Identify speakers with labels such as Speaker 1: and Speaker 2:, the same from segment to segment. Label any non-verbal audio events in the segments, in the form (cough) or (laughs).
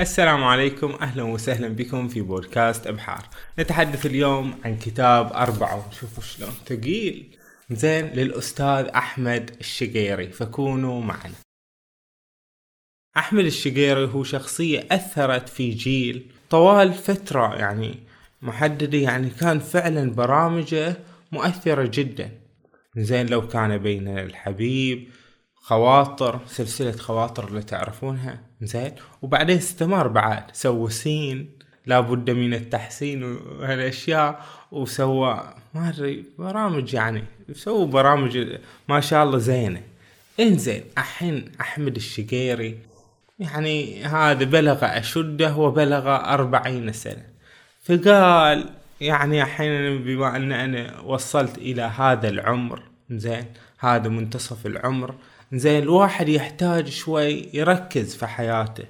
Speaker 1: السلام عليكم أهلا وسهلا بكم في بودكاست أبحار. نتحدث اليوم عن كتاب أربعة. شوفوا شلون ثقيل. زين للأستاذ أحمد الشقيري. فكونوا معنا. أحمد الشقيري هو شخصية أثرت في جيل طوال فترة يعني محددة يعني كان فعلا برامجه مؤثرة جدا. زين لو كان بين الحبيب خواطر سلسلة خواطر اللي تعرفونها. زين؟ وبعدين استمر بعد سوى سين لابد من التحسين وهالأشياء وسوى ما أدري برامج يعني سووا برامج ما شاء الله زينة. انزين الحين أحمد الشقيري يعني هذا بلغ أشده وبلغ أربعين سنة. فقال يعني الحين بما أن أنا وصلت إلى هذا العمر زين هذا منتصف العمر زين الواحد يحتاج شوي يركز في حياته.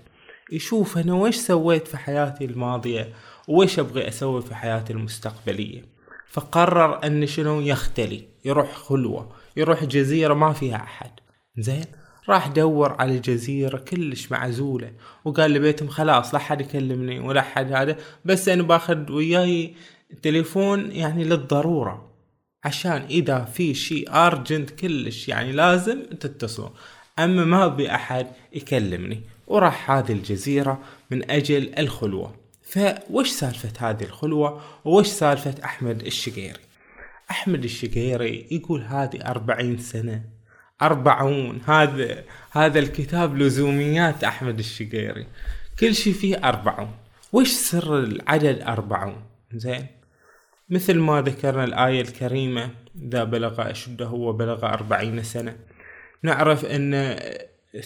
Speaker 1: يشوف أنا وش سويت في حياتي الماضية وش أبغي أسوي في حياتي المستقبلية. فقرر أن شنو يختلي يروح خلوة يروح جزيرة ما فيها أحد. زين راح دور على جزيرة كلش معزولة. وقال لبيتهم خلاص لا حد يكلمني ولا حد هذا بس أنا باخذ وياي تليفون يعني للضرورة. عشان إذا في شيء أرجنت كلش يعني لازم تتصلوا أما ما أبي أحد يكلمني. وراح هذه الجزيرة من أجل الخلوة. فوش سالفة هذه الخلوة؟ وش سالفة أحمد الشقيري؟ أحمد الشقيري يقول هذه أربعين سنة. أربعون. هذا هذا الكتاب لزوميات أحمد الشقيري. كل شيء فيه أربعون. وش سر العدد أربعون؟ زين؟ مثل ما ذكرنا الآية الكريمة إذا بلغ أشده وبلغ أربعين سنة. نعرف أن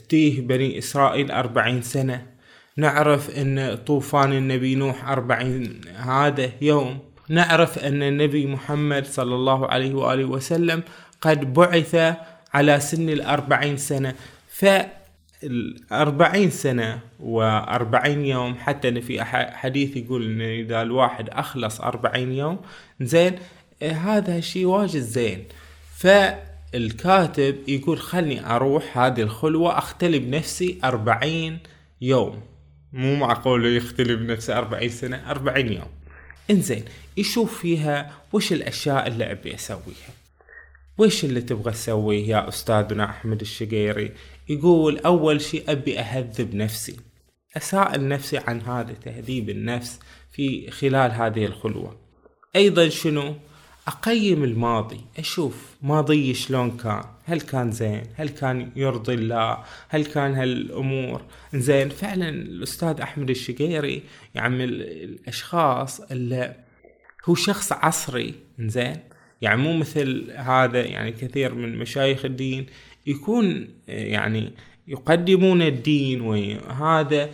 Speaker 1: تيه بني إسرائيل أربعين سنة. نعرف أن طوفان النبي نوح أربعين هذا يوم. نعرف أن النبي محمد صلى الله عليه وآله وسلم قد بعث على سن الأربعين سنة. ف الأربعين سنة وأربعين يوم حتى إن في حديث يقول إن إذا الواحد أخلص أربعين يوم زين آه، هذا شيء واجد زين. فالكاتب يقول خلني أروح هذه الخلوة أختلي بنفسي أربعين يوم. مو معقول يختلي بنفسه أربعين سنة أربعين يوم. إنزين يشوف فيها وش الأشياء اللي أبي أسويها. وش اللي تبغى تسويه يا أستاذنا أحمد الشقيري؟ يقول أول شيء أبي أهذب نفسي. أسائل نفسي عن هذا تهذيب النفس في خلال هذه الخلوة. أيضا شنو؟ أقيم الماضي أشوف ماضي شلون كان. هل كان زين؟ هل كان يرضي الله؟ هل كان هالأمور؟ زين فعلا الأستاذ أحمد الشقيري يعني الأشخاص اللي هو شخص عصري زين. يعني مو مثل هذا يعني كثير من مشايخ الدين يكون يعني يقدمون الدين وهذا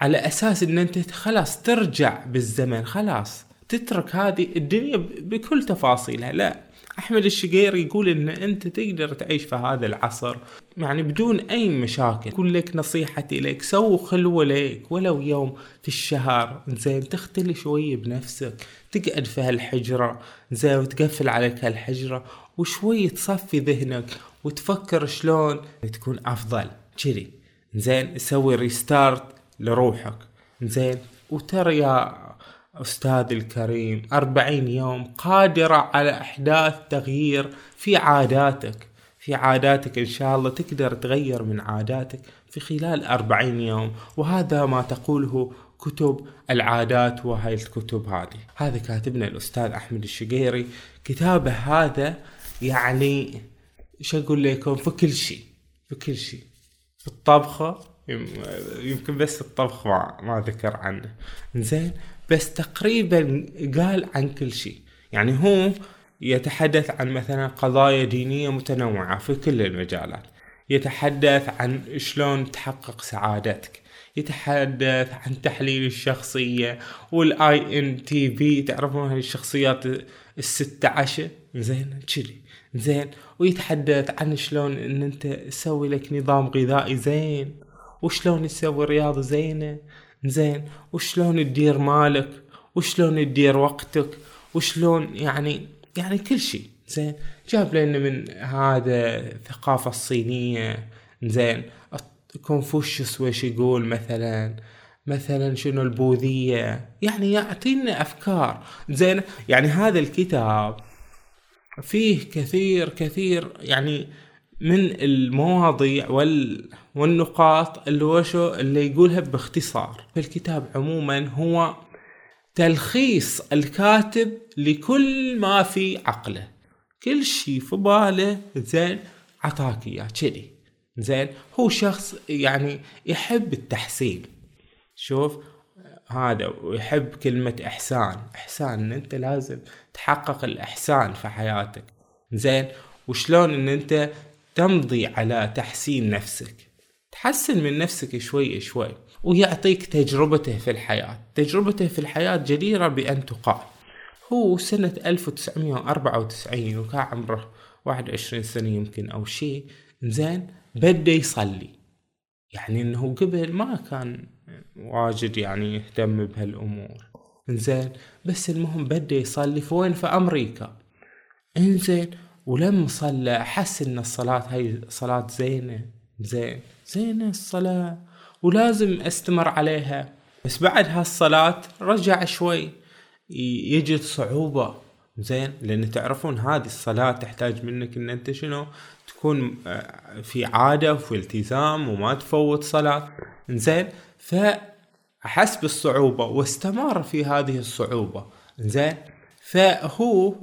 Speaker 1: على أساس إن أنت خلاص ترجع بالزمن خلاص تترك هذه الدنيا بكل تفاصيلها. لا. أحمد الشقير يقول إن أنت تقدر تعيش في هذا العصر يعني بدون أي مشاكل. يقول لك نصيحتي لك سو خلوة لك ولو يوم في الشهر زين تختلي شوي بنفسك تقعد في هالحجرة زين وتقفل عليك هالحجرة وشوي تصفي ذهنك وتفكر شلون تكون أفضل. كذي. زين سوي ريستارت لروحك. زين وترى يا أستاذ الكريم أربعين يوم قادرة على إحداث تغيير في عاداتك. في عاداتك إن شاء الله تقدر تغير من عاداتك في خلال أربعين يوم. وهذا ما تقوله كتب العادات وهي الكتب هذه. هذا كاتبنا الأستاذ أحمد الشقيري. كتابه هذا يعني إيش أقول لكم؟ في كل شيء في كل شيء. في الطبخة يمكن بس الطبخ ما, ما ذكر عنه. زين بس تقريبا قال عن كل شيء. يعني هو يتحدث عن مثلا قضايا دينية متنوعة في كل المجالات. يتحدث عن شلون تحقق سعادتك. يتحدث عن تحليل الشخصية وال INTP تعرفون هاي الشخصيات الستة عشر؟ زين كذي. زين. ويتحدث عن شلون إن أنت تسوي لك نظام غذائي زين. وشلون تسوي رياضة زينة. زين وشلون تدير مالك؟ وشلون تدير وقتك؟ وشلون يعني يعني كل شيء زين جاب لنا من هذا الثقافة الصينية. زين كونفوشيوس وش يقول مثلا؟ مثلا شنو البوذية؟ يعني يعطينا أفكار. زين يعني هذا الكتاب فيه كثير كثير يعني من المواضيع وال والنقاط اللي وشو اللي يقولها باختصار. الكتاب عموما هو تلخيص الكاتب لكل ما في عقله. كل شيء في باله زين عطاك إياه. كذي. زين. هو شخص يعني يحب التحسين. شوف هذا ويحب كلمة إحسان. إحسان إن أنت لازم تحقق الإحسان في حياتك. زين. وشلون إن أنت تمضي على تحسين نفسك. تحسن من نفسك شوي شوي ويعطيك تجربته في الحياة. تجربته في الحياة جديرة بأن تقال. هو سنة 1994 وكان عمره 21 سنة يمكن أو شيء. زين بدأ يصلي. يعني إنه قبل ما كان واجد يعني يهتم بهالأمور. إنزين بس المهم بدأ يصلي في وين في أمريكا. إنزين ولما صلى حس إن الصلاة هاي صلاة زينة زين زينة الصلاة ولازم أستمر عليها. بس بعد هالصلاة رجع شوي يجد صعوبة. زين لأن تعرفون هذه الصلاة تحتاج منك إن أنت شنو؟ تكون آه، في عادة وفي التزام وما تفوت صلاة. زين فأحس بالصعوبة واستمر في هذه الصعوبة. زين فهو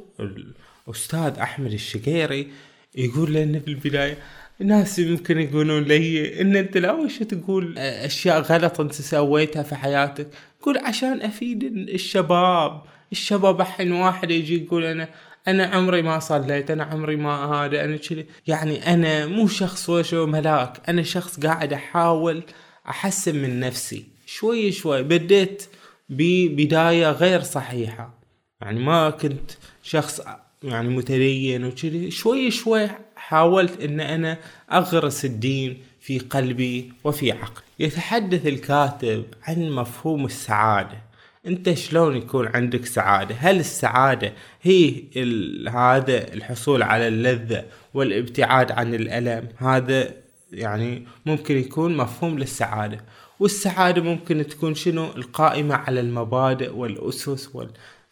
Speaker 1: الأستاذ أحمد الشقيري يقول لنا في البداية ناس يمكن يقولون لي إن أنت لا وش تقول؟ أشياء غلط أنت سويتها في حياتك. قول عشان أفيد الشباب الشباب الحين واحد يجي يقول أنا أنا عمري ما صليت أنا عمري ما هذا أنا كذي يعني أنا مو شخص وشو ملاك أنا شخص قاعد أحاول أحسن من نفسي. شوي شوي بديت ببداية غير صحيحة. يعني ما كنت شخص يعني متدين وكذي شوي شوي حاولت إن أنا أغرس الدين في قلبي وفي عقلي. يتحدث الكاتب عن مفهوم السعادة. أنت شلون يكون عندك سعادة؟ هل السعادة هي هذا الحصول على اللذة والابتعاد عن الألم؟ هذا يعني ممكن يكون مفهوم للسعادة. والسعادة ممكن تكون شنو؟ القائمة على المبادئ والأسس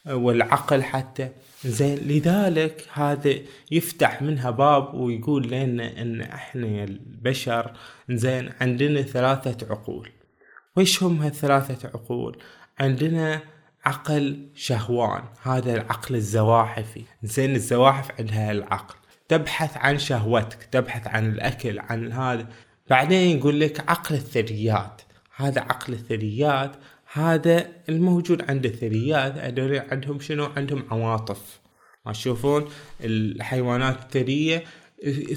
Speaker 1: والعقل حتى. زين لذلك هذا يفتح منها باب ويقول لنا إن إحنا البشر زين عندنا ثلاثة عقول. وش هم هالثلاثة عقول؟ عندنا عقل شهوان هذا العقل الزواحفي. زين الزواحف عندها العقل. تبحث عن شهوتك تبحث عن الأكل عن هذا. بعدين يقول لك عقل الثدييات هذا عقل الثدييات هذا الموجود عند الثدييات هذول عندهم شنو؟ عندهم عواطف. ما تشوفون؟ الحيوانات الثديية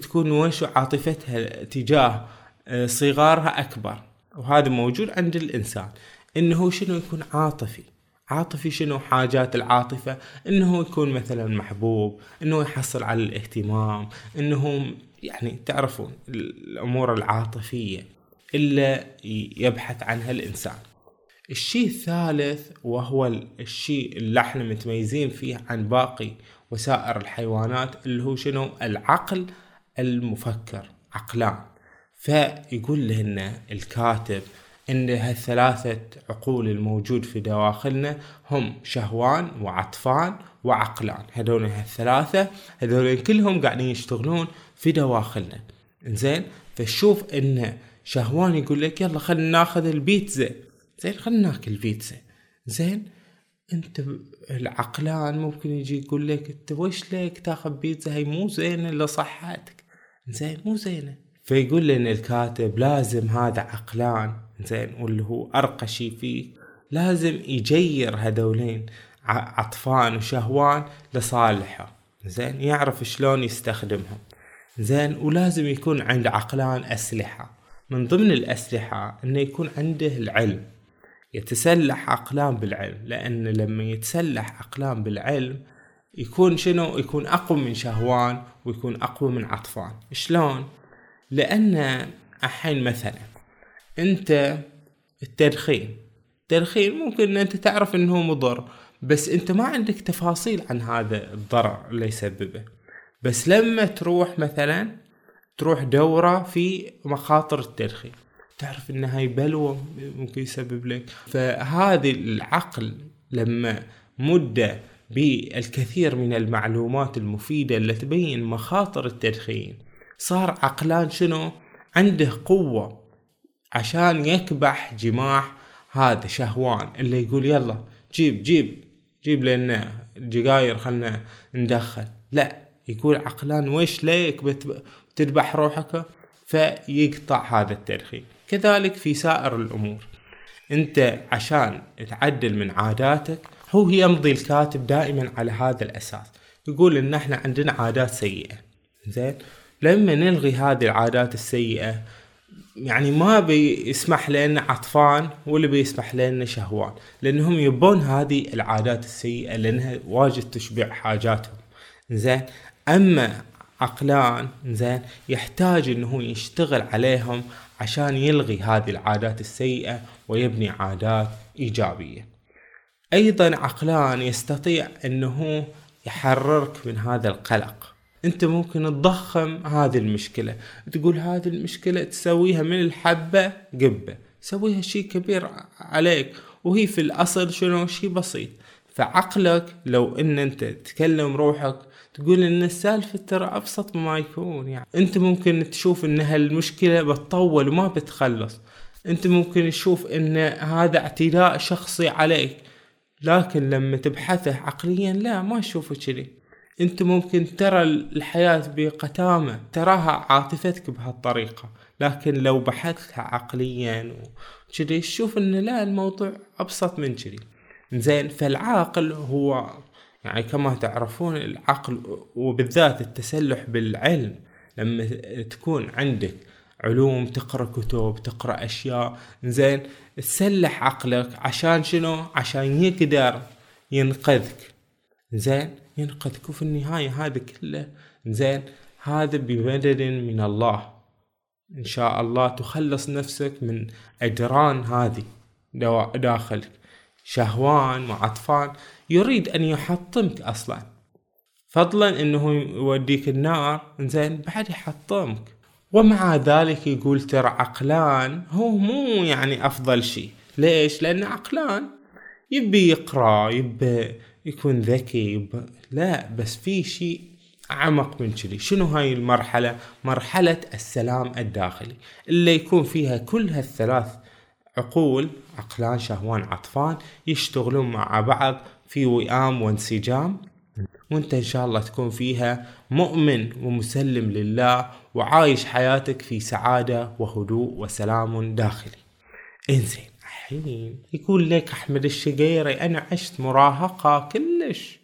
Speaker 1: تكون وش عاطفتها تجاه آه، صغارها أكبر. وهذا موجود عند الإنسان. إنه شنو؟ يكون عاطفي. عاطفي شنو؟ حاجات العاطفة. إنه يكون مثلا محبوب. إنه يحصل على الاهتمام. إنه يعني تعرفون الأمور العاطفية إلا يبحث عنها الإنسان. الشيء الثالث وهو الشيء اللي إحنا متميزين فيه عن باقي وسائر الحيوانات اللي هو شنو؟ العقل المفكر عقلان. فيقول لنا الكاتب إن هالثلاثة عقول الموجود في دواخلنا هم شهوان وعطفان وعقلان. هذول هالثلاثة هذول كلهم قاعدين يشتغلون في دواخلنا. زين فشوف إن شهوان يقول لك يلا خلينا ناخذ البيتزا. زين خلينا ناكل بيتزا زين انت العقلان ممكن يجي يقول لك انت وش ليك تاخذ بيتزا؟ هي مو زينة لصحتك زين مو زينة. فيقول لنا الكاتب لازم هذا عقلان. زين واللي هو أرقى شيء فيه لازم يجير هذولين عطفان وشهوان لصالحه. زين يعرف شلون يستخدمهم. زين ولازم يكون عند عقلان أسلحة. من ضمن الأسلحة إنه يكون عنده العلم. يتسلح عقلان بالعلم لأن لما يتسلح عقلان بالعلم يكون شنو؟ يكون أقوى من شهوان ويكون أقوى من عطفان. شلون؟ لأن الحين مثلا أنت التدخين التدخين ممكن ان أنت تعرف إنه مضر بس أنت ما عندك تفاصيل عن هذا الضرر اللي يسببه. بس لما تروح مثلا تروح دورة في مخاطر التدخين. تعرف إن هاي بلوى ممكن يسبب لك. فهذه العقل لما مد بالكثير من المعلومات المفيدة اللي تبين مخاطر التدخين صار عقلان شنو؟ عنده قوة عشان يكبح جماح هذا شهوان اللي يقول يلا جيب جيب جيب لنا الجقاير خلنا ندخل. لا يقول عقلان ويش ليك بتذبح روحك؟ فيقطع هذا التدخين. كذلك في سائر الأمور. أنت عشان تعدل من عاداتك هو يمضي الكاتب دائما على هذا الأساس. يقول إن إحنا عندنا عادات سيئة. زين؟ لما نلغي هذه العادات السيئة يعني ما بيسمح لنا عطفان ولا بيسمح لنا شهوان لأنهم يبون هذه العادات السيئة لأنها واجد تشبع حاجاتهم. زين؟ أما عقلان زين يحتاج إنه يشتغل عليهم عشان يلغي هذه العادات السيئة ويبني عادات إيجابية. أيضا عقلان يستطيع أنه يحررك من هذا القلق. أنت ممكن تضخم هذه المشكلة. تقول هذه المشكلة تسويها من الحبة قبة. سويها شيء كبير عليك. وهي في الأصل شنو؟ شيء بسيط. فعقلك لو أن أنت تكلم روحك تقول إن السالفة ترى أبسط ما يكون يعني. أنت ممكن تشوف إن هالمشكلة بتطول وما بتخلص. أنت ممكن تشوف إن هذا اعتداء شخصي عليك. لكن لما تبحثه عقليا لا ما تشوفه كذي أنت ممكن ترى الحياة بقتامة تراها عاطفتك بهالطريقة. لكن لو بحثتها عقليا وكذي تشوف إن لا الموضوع أبسط من كذي زين فالعاقل هو يعني كما تعرفون العقل وبالذات التسلح بالعلم لما تكون عندك علوم تقرأ كتب تقرأ أشياء زين تسلح عقلك عشان شنو؟ عشان يقدر ينقذك. زين ينقذك وفي النهاية هذا كله زين هذا بمدد من الله. إن شاء الله تخلص نفسك من أجران هذه داخلك. شهوان وعطفان يريد أن يحطمك أصلا. فضلا إنه يوديك النار زين بعد يحطمك. ومع ذلك يقول ترى عقلان هو مو يعني أفضل شيء. ليش؟ لأن عقلان يبي يقرأ يبي يكون ذكي يبي لا بس في شيء اعمق من كذي. شنو هاي المرحلة؟ مرحلة السلام الداخلي اللي يكون فيها كل هالثلاث عقول عقلان شهوان عطفان يشتغلون مع بعض في وئام وانسجام. وأنت إن شاء الله تكون فيها مؤمن ومسلم لله وعايش حياتك في سعادة وهدوء وسلام داخلي. إنزين الحين يقول لك أحمد الشقيري أنا عشت مراهقة كلش.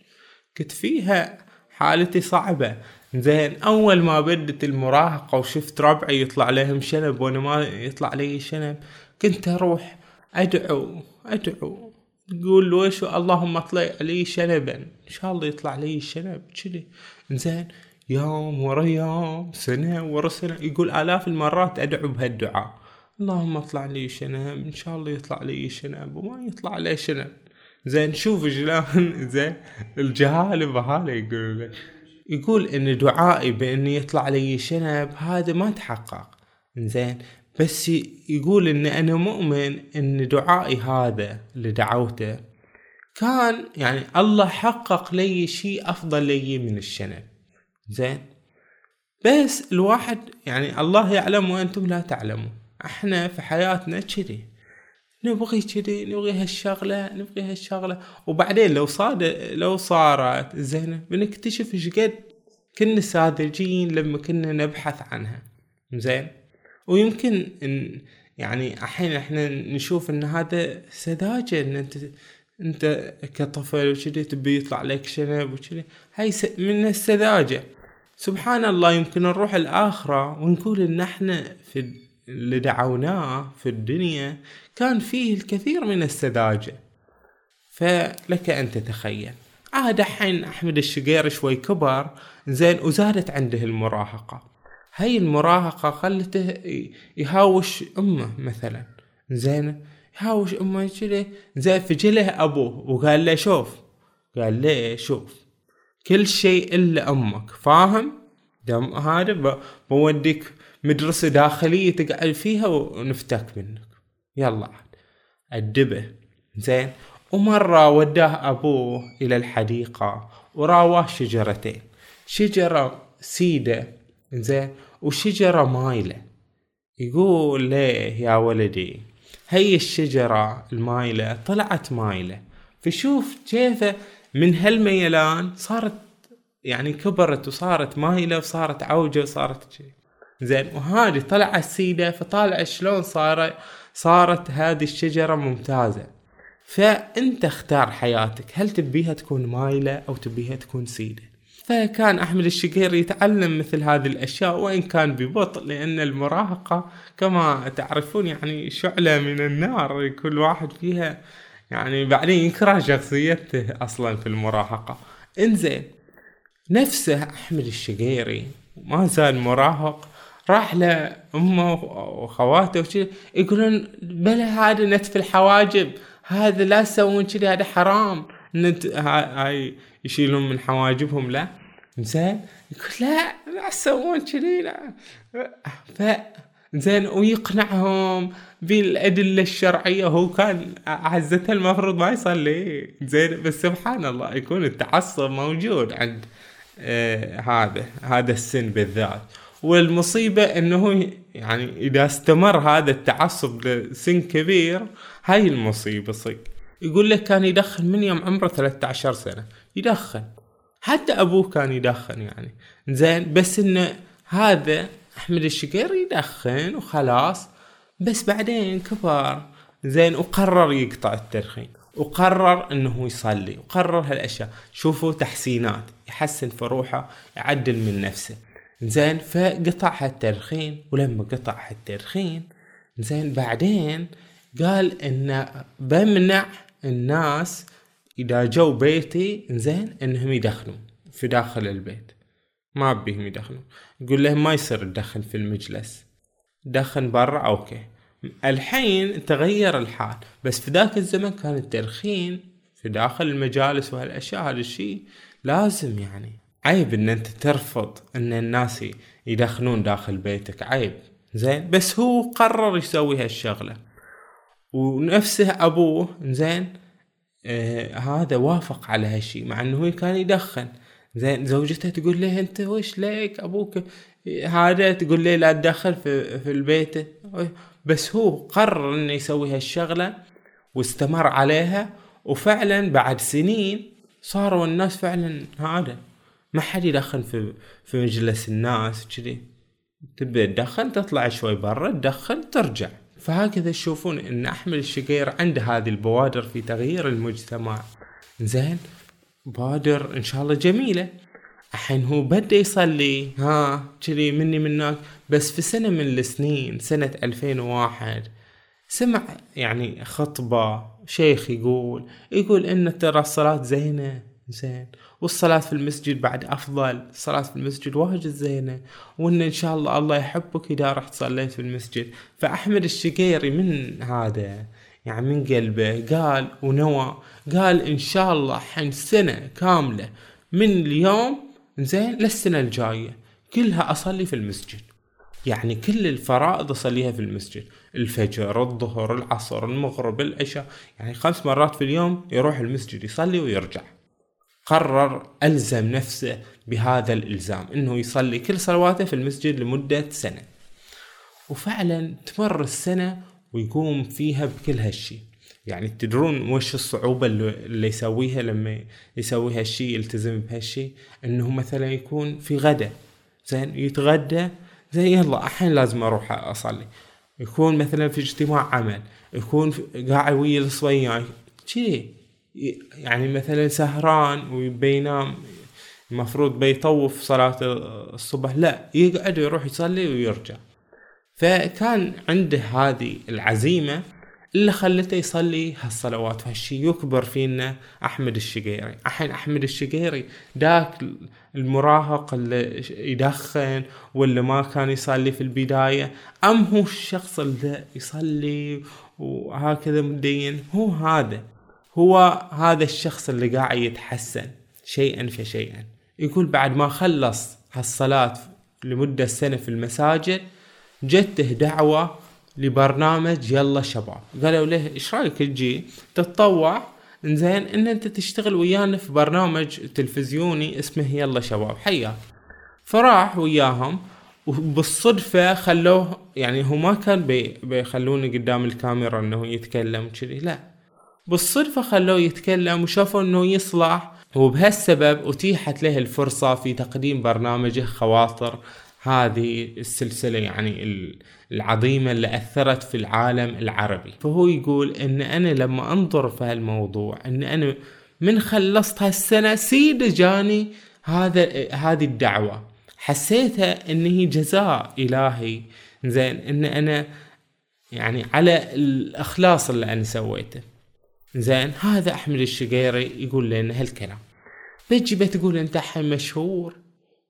Speaker 1: كنت فيها حالتي صعبة. زين أول ما بدت المراهقة وشفت ربعي يطلع لهم شنب وأنا ما يطلع لي شنب كنت أروح أدعو أدعو. تقول ويش اللهم اطلع لي شنبا. إن شاء الله يطلع لي شنب كذي. زين يوم ورا يوم سنة ورا سنة يقول آلاف المرات أدعو بهالدعاء. اللهم اطلع لي شنب إن شاء الله يطلع لي شنب. وما يطلع لي شنب. زين شوف جلان (laughs) زين الجهالة بهالة يقول. يقول إن دعائي بان يطلع لي شنب هذا ما تحقق. زين بس يقول إن أنا مؤمن إن دعائي هذا اللي دعوته. كان يعني الله حقق لي شيء أفضل لي من الشنب. زين؟ بس الواحد يعني الله يعلم وأنتم لا تعلمون. إحنا في حياتنا كذي. نبغي كذي نبغي هالشغلة نبغي هالشغلة. وبعدين لو صاد لو صارت زين؟ بنكتشف إيش قد كنا ساذجين لما كنا نبحث عنها. زين؟ ويمكن إن يعني الحين إحنا نشوف إن هذا سذاجة إن انت أنت كطفل وكذي تبي يطلع لك شنب وكذي. هاي من السذاجة. سبحان الله يمكن نروح الآخرة ونقول إن إحنا في اللي دعوناه في الدنيا كان فيه الكثير من السذاجة. فلك أن تتخيل. عاد حين أحمد الشقير شوي كبر زين وزادت عنده المراهقة. هاي المراهقة خلته يهاوش أمه مثلا. زين يهاوش أمه كذي زين فجله أبوه وقال له شوف قال له شوف كل شيء إلا أمك. فاهم؟ دم هذا بوديك مدرسة داخلية تقعد فيها ونفتك منك. يلا أدبه. زين ومرة وداه أبوه إلى الحديقة وراواه شجرتين. شجرة سيدة زين وشجرة مايلة يقول ليه يا ولدي هي الشجرة المايلة طلعت مايلة فشوف كيف من هالميلان صارت يعني كبرت وصارت مايلة وصارت عوجة وصارت شيء زين وهذه طلعت سيدة فطالع شلون صار صارت هذه الشجرة ممتازة فانت اختار حياتك هل تبيها تكون مايلة أو تبيها تكون سيدة فكان أحمد الشقير يتعلم مثل هذه الأشياء وإن كان ببطء لأن المراهقة كما تعرفون يعني شعلة من النار كل واحد فيها يعني بعدين يكره شخصيته أصلا في المراهقة. إنزين نفسه أحمد الشقيري ما زال مراهق راح لأمه وأخواته وشي يقولون بلا هذا نتف الحواجب هذا لا تسوون كذي هذا حرام. ان هاي يشيلون من حواجبهم لا. زين؟ يقول لا لا تسوون كذي لا. ف زين ويقنعهم بالأدلة الشرعية. هو كان عزته المفروض ما يصلي. زين بس سبحان الله يكون التعصب موجود عند آه هذا هذا السن بالذات. والمصيبة إنه يعني إذا استمر هذا التعصب لسن كبير هاي المصيبة صدق يقول لك كان يدخن من يوم عمره 13 سنة. يدخن. حتى أبوه كان يدخن يعني. زين بس انه هذا أحمد الشقير يدخن وخلاص. بس بعدين كبر. زين وقرر يقطع التدخين وقرر إنه يصلي. وقرر هالأشياء. شوفوا تحسينات. يحسن في روحه يعدل من نفسه. زين فقطع هالتدخين ولما قطع هالتدخين زين بعدين قال ان بمنع الناس إذا جو بيتي زين إنهم يدخنوا في داخل البيت. ما بيهم يدخنوا يقول لهم ما يصير تدخن في المجلس. دخن برا أوكي. الحين تغير الحال. بس في ذاك الزمن كان التدخين في داخل المجالس وهالأشياء هذا الشيء لازم يعني. عيب إن أنت ترفض إن الناس يدخنون داخل بيتك. عيب. زين. بس هو قرر يسوي هالشغلة. ونفسه أبوه زين آه هذا وافق على هالشي مع إنه هو كان يدخن. زين زوجته تقول له أنت وش ليك؟ أبوك هذا؟ تقول له لا تدخل في, في البيت. بس هو قرر إنه يسوي هالشغلة واستمر عليها وفعلا بعد سنين صاروا الناس فعلا هذا. ما حد يدخن في في مجلس الناس كذي. تبي تدخن تطلع شوي برا تدخن ترجع. فهكذا تشوفون إن أحمد الشقير عنده هذه البوادر في تغيير المجتمع. زين؟ بادر إن شاء الله جميلة. الحين هو بدأ يصلي. ها كذي مني منك. بس في سنة من السنين سنة 2001 سمع يعني خطبة شيخ يقول يقول إن ترى الصلاة زينة. زين. والصلاة في المسجد بعد أفضل. الصلاة في المسجد واجد زينة. وإن إن شاء الله الله يحبك إذا رحت صليت في المسجد. فأحمد الشقيري من هذا؟ يعني من قلبه. قال ونوى. قال إن شاء الله حين سنة كاملة. من اليوم زين للسنة الجاية. كلها أصلي في المسجد. يعني كل الفرائض أصليها في المسجد. الفجر الظهر العصر المغرب العشاء. يعني خمس مرات في اليوم يروح المسجد يصلي ويرجع. قرر ألزم نفسه بهذا الإلزام إنه يصلي كل صلواته في المسجد لمدة سنة. وفعلا تمر السنة ويقوم فيها بكل هالشي. يعني تدرون وش الصعوبة اللي يسويها لما يسوي هالشي يلتزم بهالشي؟ إنه مثلا يكون في غدا زين يتغدى زين يلا الحين لازم أروح أصلي. يكون مثلا في اجتماع عمل. يكون قاعد ويا الصبيان. كذي يعني مثلا سهران وبينام المفروض بيطوف صلاة الصبح لا يقعد ويروح يصلي ويرجع. فكان عنده هذه العزيمة اللي خلته يصلي هالصلوات وهالشي يكبر فينا أحمد الشقيري. الحين أحمد الشقيري ذاك المراهق اللي يدخن ولا ما كان يصلي في البداية أم هو الشخص اللي يصلي وهكذا مدين هو هذا. هو هذا الشخص اللي قاعد يتحسن شيئا فشيئا. يقول بعد ما خلص هالصلاة لمدة سنة في المساجد جته دعوة لبرنامج يلا شباب. قالوا له إيش رأيك تجي؟ تتطوع؟ إنزين إن أنت تشتغل ويانا في برنامج تلفزيوني اسمه يلا شباب. حياك فراح وياهم وبالصدفة خلوه يعني هو ما كان بي بيخلونه قدام الكاميرا إنه يتكلم كذي لا. بالصدفة خلوه يتكلم وشافوا إنه يصلح وبهالسبب أتيحت له الفرصة في تقديم برنامجه خواطر. هذه السلسلة يعني العظيمة اللي أثرت في العالم العربي. فهو يقول أن أنا لما أنظر في هالموضوع أن أنا من خلصت هالسنة سيدة جاني هذا هذه الدعوة. حسيتها إن هي جزاء إلهي. زين إن أنا يعني على الأخلاص اللي أنا سويته. زين هذا أحمد الشقيري يقول لنا هالكلام. بتجي بتقول أنت الحين مشهور.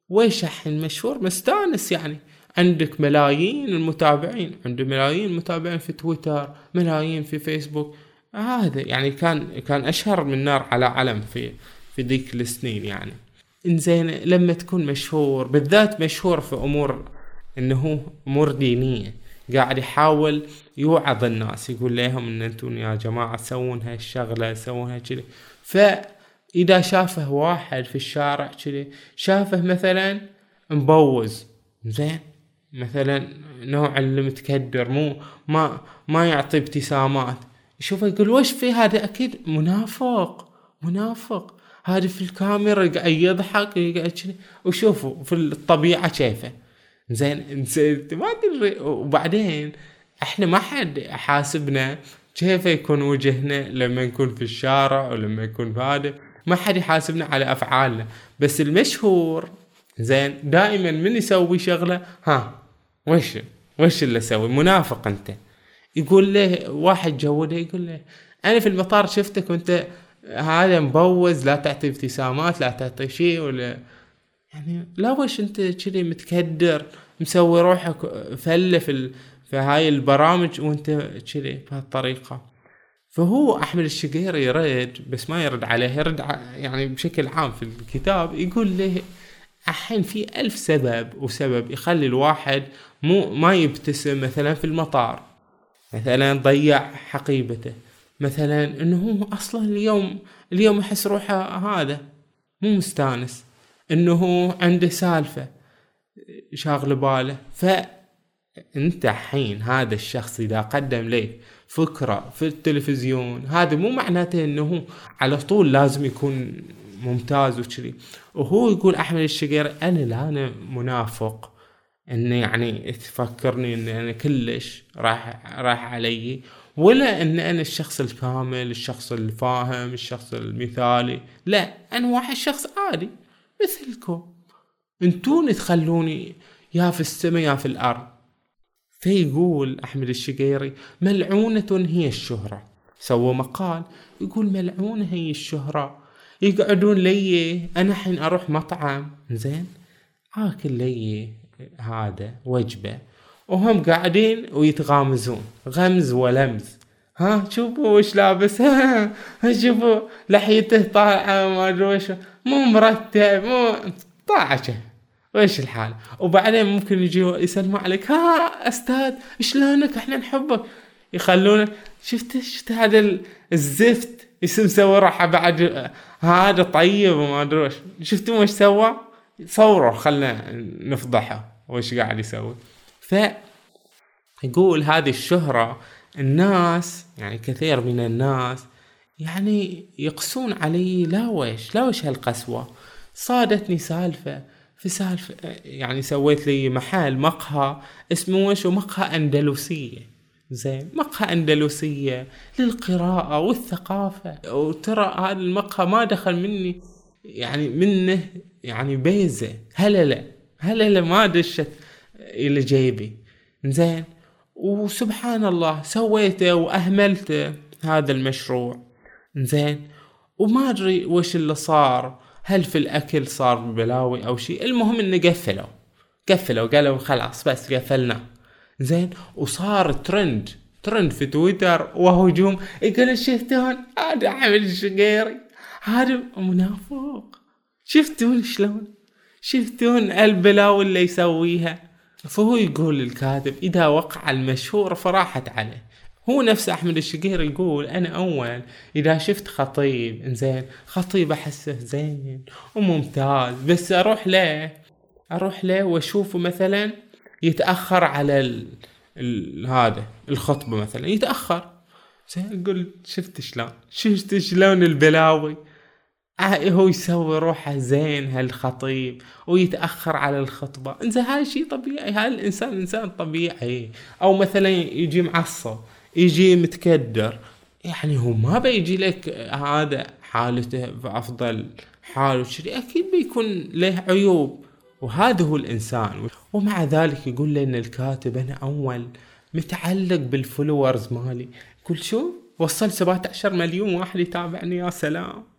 Speaker 1: ويش الحين مشهور؟ مستانس يعني. عندك ملايين المتابعين. عنده ملايين المتابعين في تويتر ملايين في فيسبوك. هذا يعني كان كان أشهر من نار على علم في في ذيك السنين يعني. إنزين لما تكون مشهور بالذات مشهور في أمور إنه أمور دينية. قاعد يحاول يوعظ الناس يقول لهم إن أنتم يا جماعة سوون هالشغلة سوون هالشي. فإذا شافه واحد في الشارع كذي شافه مثلا مبوز زين مثلا نوع اللي متكدر مو ما ما يعطي ابتسامات. يشوفه يقول وش في هذا؟ أكيد منافق منافق. هذا في الكاميرا قاعد يضحك وشوفوا في الطبيعة كيفه. زين ما أدري. وبعدين إحنا ما حد حاسبنا كيف يكون وجهنا لما نكون في الشارع ولما يكون في هذا. ما حد يحاسبنا على أفعالنا. بس المشهور زين دائما من يسوي شغلة؟ ها وش وش اللي أسوي منافق أنت. يقول له واحد جوده يقول له أنا في المطار شفتك وأنت هذا مبوز لا تعطي ابتسامات لا تعطي شيء ولا يعني لا وش انت كذي متكدر مسوي روحك فله في, في هاي البرامج وانت كذي بهالطريقة. فهو أحمد الشقيري يرد بس ما يرد عليه يرد يعني بشكل عام في الكتاب يقول له الحين في ألف سبب وسبب يخلي الواحد مو ما يبتسم مثلا في المطار مثلا ضيع حقيبته مثلا إنه هو أصلا اليوم اليوم يحس روحه هذا مو مستانس. إنه عنده سالفة شاغل باله. فأنت حين هذا الشخص إذا قدم لك فكرة في التلفزيون هذا مو معناته إنه على طول لازم يكون ممتاز وكذي. وهو يقول أحمد الشقير أنا لا أنا منافق. انه يعني تفكرني إن أنا كلش راح راح علي. ولا إن أنا الشخص الكامل الشخص الفاهم الشخص المثالي. لا أنا واحد شخص عادي. مثلكم. انتون تخلوني يا في السماء يا في الأرض. فيقول أحمد الشقيري ملعونة هي الشهرة. سوى مقال يقول ملعونة هي الشهرة. يقعدون لي أنا حين أروح مطعم. زين آكل لي هذا وجبة. وهم قاعدين ويتغامزون. غمز ولمز. ها شوفوا وش لابس. ها (laughs) شوفوا لحيته طالعة ما أدري وش. مو مرتب مو طاعشه وش الحال؟ وبعدين ممكن يجي يسلموا عليك ها أستاذ شلونك؟ إحنا نحبك. يخلونه شفت شفت هذا الزفت يسم سوى راحة بعد هذا طيب وما أدري وش. شفتوا وش سوى؟ صوروا خلنا نفضحه وش قاعد يسوي. ف يقول هذه الشهرة الناس يعني كثير من الناس يعني يقسون علي لا وش لا وش هالقسوة. صادتني سالفة في سالفة يعني سويت لي محل مقهى اسمه وش مقهى أندلسية. زين مقهى أندلسية للقراءة والثقافة. وترى هذا المقهى ما دخل مني يعني منه يعني بيزة هللة هللة ما دشت إلى جيبي. زين وسبحان الله سويته وأهملته هذا المشروع. زين وما أدري وش اللي صار. هل في الأكل صار بلاوي أو شيء؟ المهم إنه قفلوا. قفلوا قالوا خلاص بس قفلنا. زين وصار ترند. ترند في تويتر وهجوم يقول شفتون؟ هذا عمل الشقيري هذا منافق. شفتون شلون؟ شفتون البلاوي اللي يسويها؟ فهو يقول الكاتب إذا وقع المشهور فراحت عليه. هو نفس أحمد الشقير يقول أنا أول إذا شفت خطيب إنزين خطيب أحسه زين وممتاز بس أروح له أروح له وأشوفه مثلا يتأخر على ال... ال... هذا الخطبة مثلا يتأخر. زين أقول شفت شلون؟ شفت شلون البلاوي؟ هو يسوي روحه زين هالخطيب ويتأخر على الخطبة. إنزين هذا شيء طبيعي. هذا الإنسان إنسان طبيعي؟ أو مثلا يجي معصب يجي متكدر يعني هو ما بيجي لك هذا حالته بافضل حال وشري. أكيد بيكون له عيوب وهذا هو الإنسان. ومع ذلك يقول لنا الكاتب أنا أول متعلق بال followers مالي. كل شو؟ وصل 17 مليون واحد يتابعني يا سلام.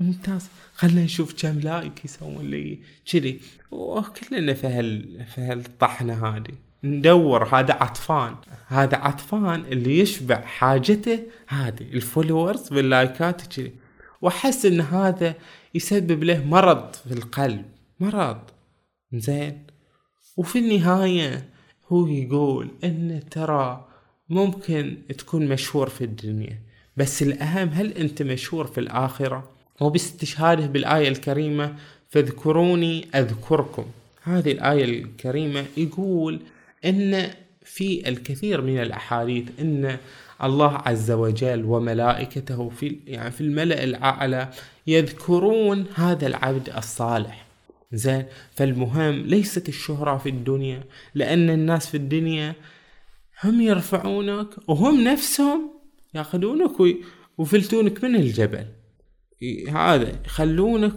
Speaker 1: ممتاز. خلنا نشوف كم like يسوون لي. كذي. وكلنا في هال في هالطحنة هذه. ندور هذا عطفان. هذا عطفان اللي يشبع حاجته هذه ال followers باللايكات كذي وأحس إن هذا يسبب له مرض في القلب. مرض. زين. وفي النهاية هو يقول إن ترى ممكن تكون مشهور في الدنيا. بس الأهم هل أنت مشهور في الآخرة؟ وباستشهاده بالآية الكريمة فاذكروني أذكركم. هذه الآية الكريمة يقول أن في الكثير من الأحاديث أن الله عز وجل وملائكته في يعني في الملأ الأعلى يذكرون هذا العبد الصالح. زين فالمهم ليست الشهرة في الدنيا لأن الناس في الدنيا هم يرفعونك وهم نفسهم يأخذونك ويفلتونك من الجبل. هذا يخلونك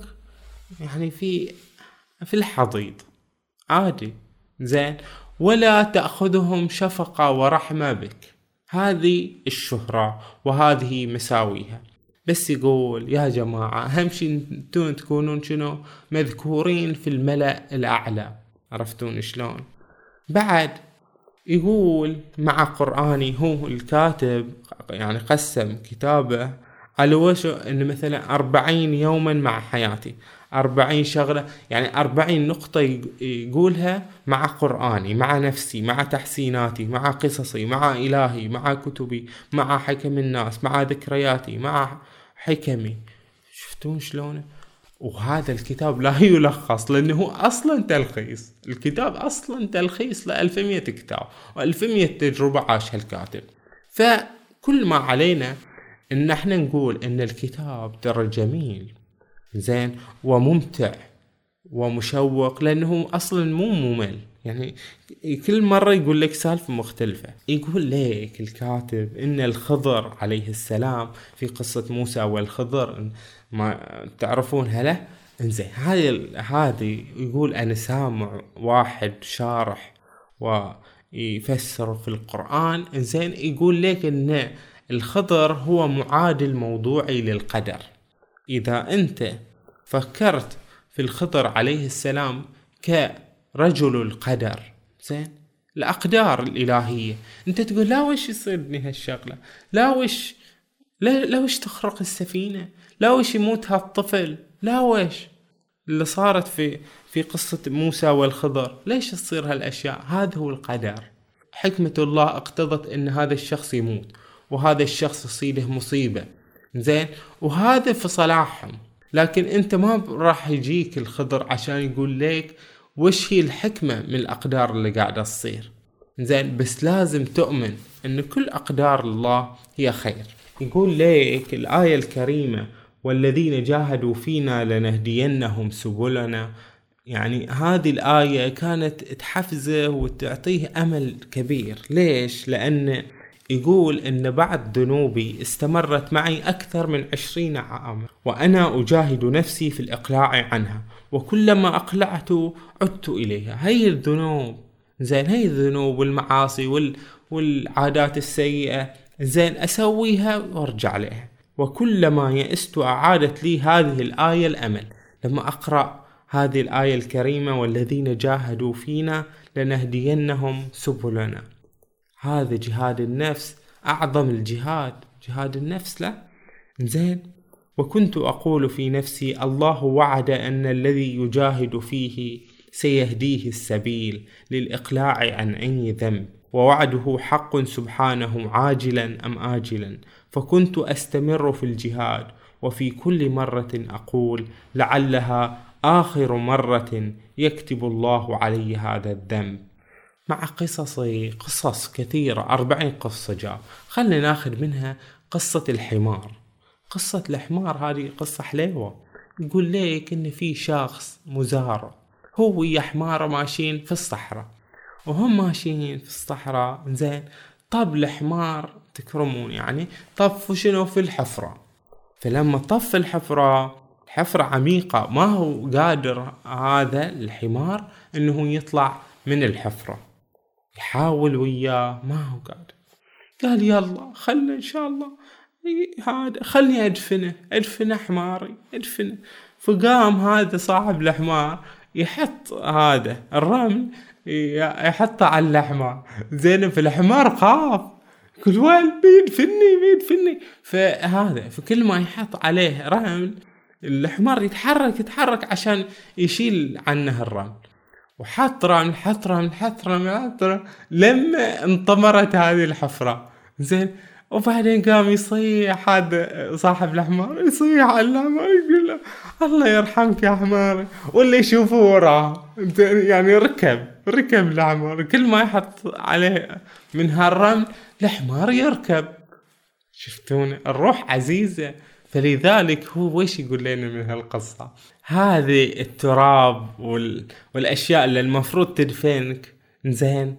Speaker 1: يعني في في الحضيض. عادي. زين. ولا تأخذهم شفقة ورحمة بك. هذه الشهرة وهذه مساويها. بس يقول يا جماعة أهم شي أنتون تكونون شنو؟ مذكورين في الملأ الأعلى. عرفتون شلون؟ بعد يقول مع قرآني هو الكاتب يعني قسم كتابه على وش إن مثلا أربعين يوما مع حياتي. أربعين شغلة يعني أربعين نقطة يقولها مع قرآني مع نفسي مع تحسيناتي مع قصصي مع إلهي مع كتبي مع حكم الناس مع ذكرياتي مع حكمي. شفتون شلونه وهذا الكتاب لا (laughs) يلخص لأنه هو أصلا تلخيص. الكتاب أصلا تلخيص ل 1100 كتاب و1100 تجربة عاشها الكاتب. فكل ما علينا إن إحنا نقول إن الكتاب ترى جميل زين وممتع ومشوق لأنه أصلا مو ممل. يعني كل مرة يقول لك سالفة مختلفة. يقول لك الكاتب إن الخضر عليه السلام في قصة موسى والخضر ما تعرفون هلا إنزين هذه هذه يقول أنا سامع واحد شارح ويفسر في القرآن. إنزين يقول لك إن الخضر هو معادل موضوعي للقدر. إذا أنت فكرت في الخضر عليه السلام كرجل القدر زين؟ الأقدار الإلهية. أنت تقول لا وش يصير بني هالشغلة؟ لا وش؟ لا, لا وش تخرق السفينة؟ لا وش يموت هالطفل؟ لا وش؟ اللي صارت في في قصة موسى والخضر ليش تصير هالأشياء؟ هذا هو القدر. حكمة الله اقتضت إن هذا الشخص يموت. وهذا الشخص يصيبه مصيبة. زين؟ وهذا في صلاحهم. لكن أنت ما راح يجيك الخضر عشان يقول لك وش هي الحكمة من الأقدار اللي قاعدة تصير. زين؟ بس لازم تؤمن إن كل أقدار الله هي خير. يقول لك الآية الكريمة والذين جاهدوا فينا لنهدينهم سبلنا. يعني هذه الآية كانت تحفزه وتعطيه أمل كبير. ليش؟ لأن يقول إن بعض ذنوبي استمرت معي أكثر من عشرين عاما وأنا أجاهد نفسي في الإقلاع عنها وكلما أقلعت عدت إليها. هي الذنوب زين هي الذنوب والمعاصي وال... والعادات السيئة زين أسويها وأرجع لها. وكلما يئست أعادت لي هذه الآية الأمل. لما أقرأ هذه الآية الكريمة والذين جاهدوا فينا لنهدينهم سبلنا. هذا جهاد النفس أعظم الجهاد. جهاد النفس لا؟ زين وكنت أقول في نفسي الله وعد أن الذي يجاهد فيه سيهديه السبيل للإقلاع عن أي ذنب. ووعده حق سبحانه عاجلا أم آجلا. فكنت أستمر في الجهاد وفي كل مرة أقول لعلها آخر مرة يكتب الله علي هذا الذنب. مع قصصي قصص كثيرة أربعين قصة جاء. خلنا ناخذ منها قصة الحمار. قصة الحمار هذه قصة حليوة. يقول ليك إن في شخص مزارع هو ويا حمارة ماشيين في الصحراء. وهم ماشيين في الصحراء زين طب الحمار تكرمون يعني طفوا شنو في الحفرة. فلما طف الحفرة الحفرة عميقة ما هو قادر هذا الحمار إنه يطلع من الحفرة. يحاول وياه. ما هو قادر قال يلا خلنا إن شاء الله. هذا خلني أدفنه أدفنه حماري أدفنه. فقام هذا صاحب الحمار يحط هذا الرمل يحطه على الحمار زين في الحمار خاف. كل وين بيدفني بيدفني. فهذا فكل ما يحط عليه رمل الحمار يتحرك يتحرك عشان يشيل عنه الرمل. حط رمل حط رمل لما انطمرت هذه الحفرة. زين وبعدين قام يصيح هذا صاحب الحمار يصيح على الحمار يقول له الله يرحمك يا حمار واللي يشوفه وراه يعني ركب ركب الحمار كل ما يحط عليه من هالرمل الحمار يركب. شفتون؟ الروح عزيزة. فلذلك هو ويش يقول لنا من هالقصة؟ هذه التراب وال... والأشياء اللي المفروض تدفنك. زين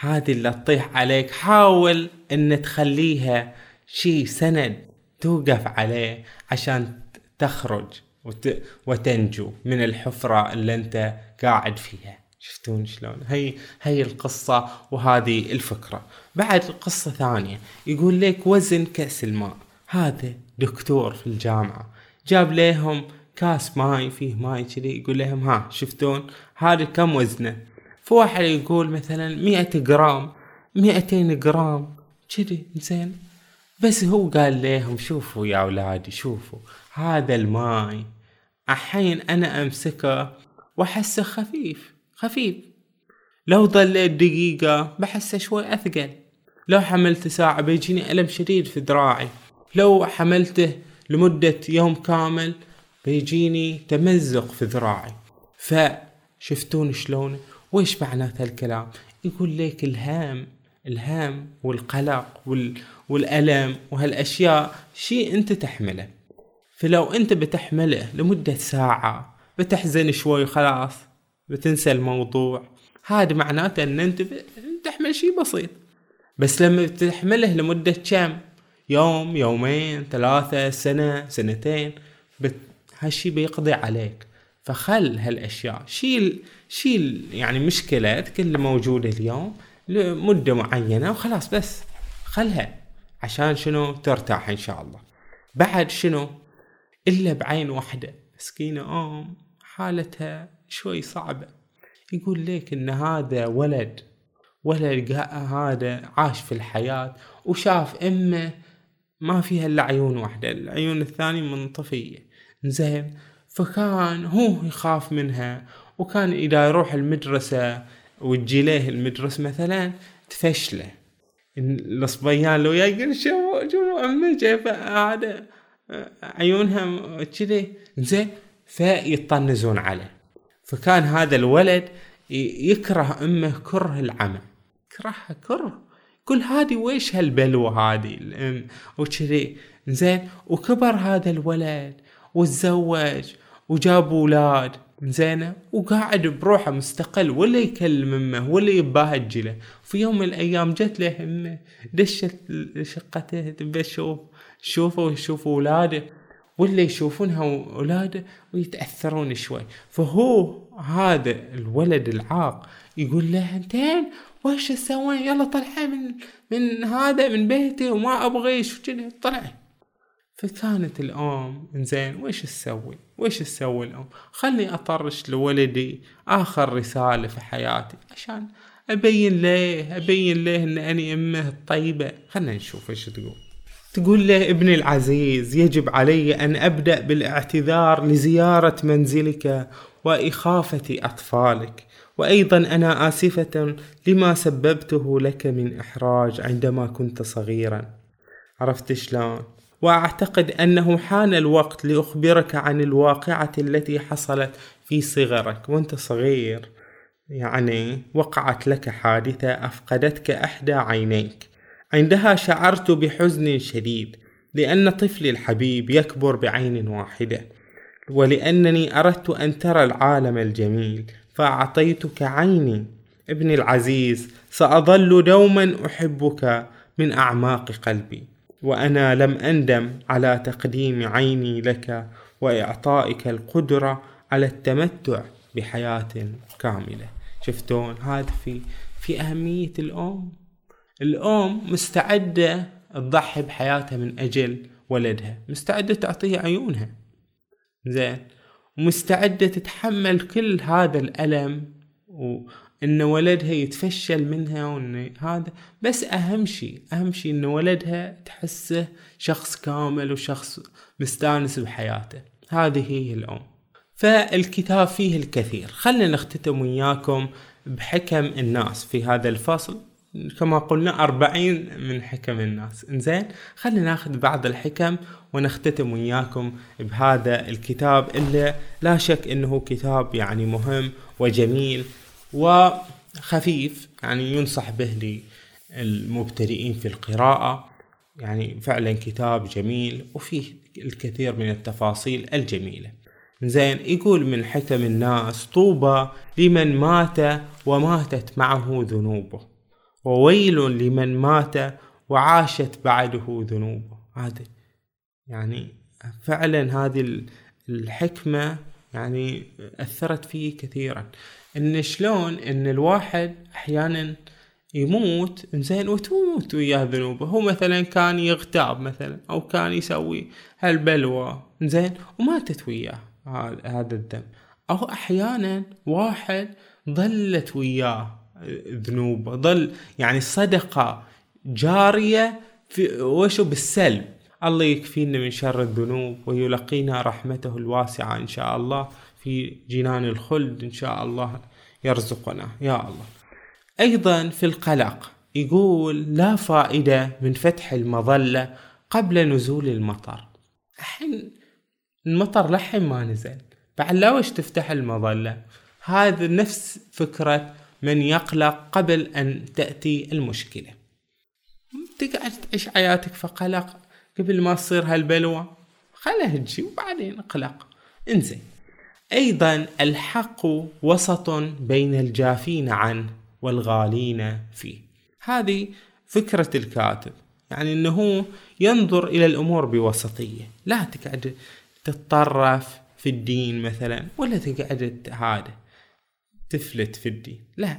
Speaker 1: هذه اللي تطيح عليك. حاول إن تخليها شيء سند توقف عليه عشان تخرج وت... وتنجو من الحفرة اللي أنت قاعد فيها. شفتون شلون؟ هي هي القصة وهذه الفكرة. بعد قصة ثانية. يقول لك وزن كأس الماء. هذا دكتور في الجامعة. جاب لهم كاس ماي فيه ماي كذي يقول لهم ها شفتون؟ هذا كم وزنه؟ فواحد يقول مثلا مئة جرام مئتين جرام كذي زين. بس هو قال لهم شوفوا يا أولادي شوفوا هذا الماي. الحين أنا أمسكه وأحسه خفيف خفيف. لو ظليت دقيقة بحسه شوي أثقل. لو حملته ساعة بيجيني ألم شديد في ذراعي لو حملته لمدة يوم كامل بيجيني تمزق في ذراعي. فشفتون شلون؟ وإيش معنات هالكلام؟ يقول لك الهام الهام والقلق وال... والألم وهالأشياء شيء أنت تحمله. فلو أنت بتحمله لمدة ساعة بتحزن شوي خلاص بتنسى الموضوع. هذا معناته أن أنت تحمل شيء بسيط. بس لما بتحمله لمدة كم؟ يوم يومين ثلاثة سنة سنتين. هالشي بيقضي عليك. فخل هالأشياء. شيل شيل يعني مشكلتك اللي موجودة اليوم لمدة معينة وخلاص بس. خلها عشان شنو؟ ترتاح إن شاء الله. بعد شنو؟ إلا بعين واحدة. مسكينة أم حالتها شوي صعبة. يقول لك إن هذا ولد ولد هذا عاش في الحياة وشاف أمه ما فيها إلا عيون واحدة. العيون الثانية منطفية. زين. فكان هو يخاف منها وكان إذا يروح المدرسة وتجي له المدرسة مثلا تفشله. الصبيان لو يقول شو شو جايبة هذا عيونها كذي. زين فيطنزون عليه. فكان هذا الولد يكره أمه كره العمى. كرهها كره. كل هذه ويش هالبلوة هذه الأم؟ وكذي. زين وكبر هذا الولد. وتزوج وجاب أولاد. زينة وقاعد بروحه مستقل ولا يكلم أمه ولا يباهج في يوم من الأيام جت له أمه دشت شقته تبي تشوف شوفه ويشوف أولاده ولا يشوفونها أولاده ويتأثرون شوي. فهو هذا الولد العاق يقول له أنتين وش تسوين يلا طلعي من من هذا من بيتي وما أبغى شو طلعي فكانت الأم إنزين ويش تسوي ويش تسوي الأم؟ خلني أطرش لولدي آخر رسالة في حياتي عشان أبين له أبين له إن أني أمه الطيبة. خلنا نشوف إيش تقول. تقول له ابني العزيز يجب علي أن أبدأ بالاعتذار لزيارة منزلك وإخافة أطفالك. وأيضا أنا آسفة لما سببته لك من إحراج عندما كنت صغيرا. عرفت شلون؟ وأعتقد أنه حان الوقت لأخبرك عن الواقعة التي حصلت في صغرك. وأنت صغير يعني وقعت لك حادثة أفقدتك إحدى عينيك. عندها شعرت بحزن شديد لأن طفلي الحبيب يكبر بعين واحدة. ولأنني أردت أن ترى العالم الجميل فأعطيتك عيني. ابني العزيز سأظل دوما أحبك من أعماق قلبي. وأنا لم أندم على تقديم عيني لك وإعطائك القدرة على التمتع بحياة كاملة. شفتون؟ هذا في في أهمية الأم. الأم مستعدة تضحي بحياتها من أجل ولدها. مستعدة تعطيه عيونها. زين. ومستعدة تتحمل كل هذا الألم وإن ولدها يتفشل منها وإن هذا بس أهم شيء أهم شيء إن ولدها تحسه شخص كامل وشخص مستانس بحياته. هذه هي الأم. فالكتاب فيه الكثير. خلنا نختتم وياكم بحكم الناس في هذا الفصل. كما قلنا أربعين من حكم الناس. إنزين خلينا ناخذ بعض الحكم ونختتم وياكم بهذا الكتاب اللي لا شك إنه كتاب يعني مهم وجميل وخفيف يعني ينصح به للمبتدئين في القراءة. يعني فعلا كتاب جميل وفيه الكثير من التفاصيل الجميلة. زين يقول من حكم الناس طوبى لمن مات وماتت معه ذنوبه وويل لمن مات وعاشت بعده ذنوبه. هذا يعني فعلا هذه الحكمة يعني أثرت فيه كثيرا. إن شلون إن الواحد أحيانا يموت زين وتموت وياه ذنوبه. هو مثلا كان يغتاب مثلا أو كان يسوي هالبلوى زين وماتت وياه هذا الدم. أو أحيانا واحد ظلت وياه ذنوبه ظل يعني الصدقة جارية في وشو بالسلب. الله يكفينا من شر الذنوب ويلقينا رحمته الواسعة إن شاء الله. في جنان الخلد إن شاء الله يرزقنا. يا الله. أيضا في القلق يقول لا فائدة من فتح المظلة قبل نزول المطر. الحين المطر لحين ما نزل. بعد لا وش تفتح المظلة؟ هذا نفس فكرة من يقلق قبل أن تأتي المشكلة. تقعد تعيش حياتك في قلق قبل ما تصير هالبلوى؟ خلها تجي وبعدين اقلق انزين. أيضا الحق وسط بين الجافين عنه والغالين فيه. هذه فكرة الكاتب يعني أنه ينظر إلى الأمور بوسطية لا تقعد تتطرف في الدين مثلا ولا تقعد هذا تفلت في الدين لا.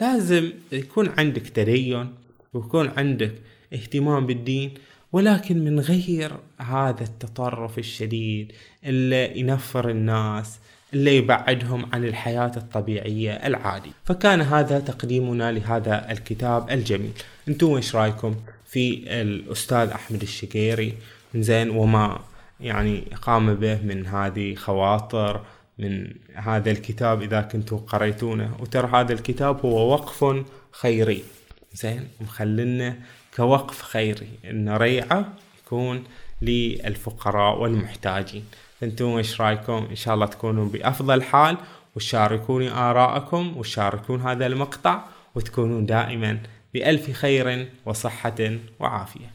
Speaker 1: لازم يكون عندك تدين ويكون عندك اهتمام بالدين ولكن من غير هذا التطرف الشديد اللي ينفر الناس اللي يبعدهم عن الحياة الطبيعية العادية. فكان هذا تقديمنا لهذا الكتاب الجميل. أنتم إيش رأيكم في الأستاذ أحمد الشقيري؟ زين وما يعني قام به من هذه خواطر من هذا الكتاب إذا كنتوا قريتونه. وترى هذا الكتاب هو وقف خيري. زين مخلنا كوقف خيري إن ريعة يكون للفقراء والمحتاجين. أنتم إيش رأيكم؟ إن شاء الله تكونوا بأفضل حال وشاركوني ارائكم وشاركون هذا المقطع وتكونون دائما بألف خير وصحة وعافية.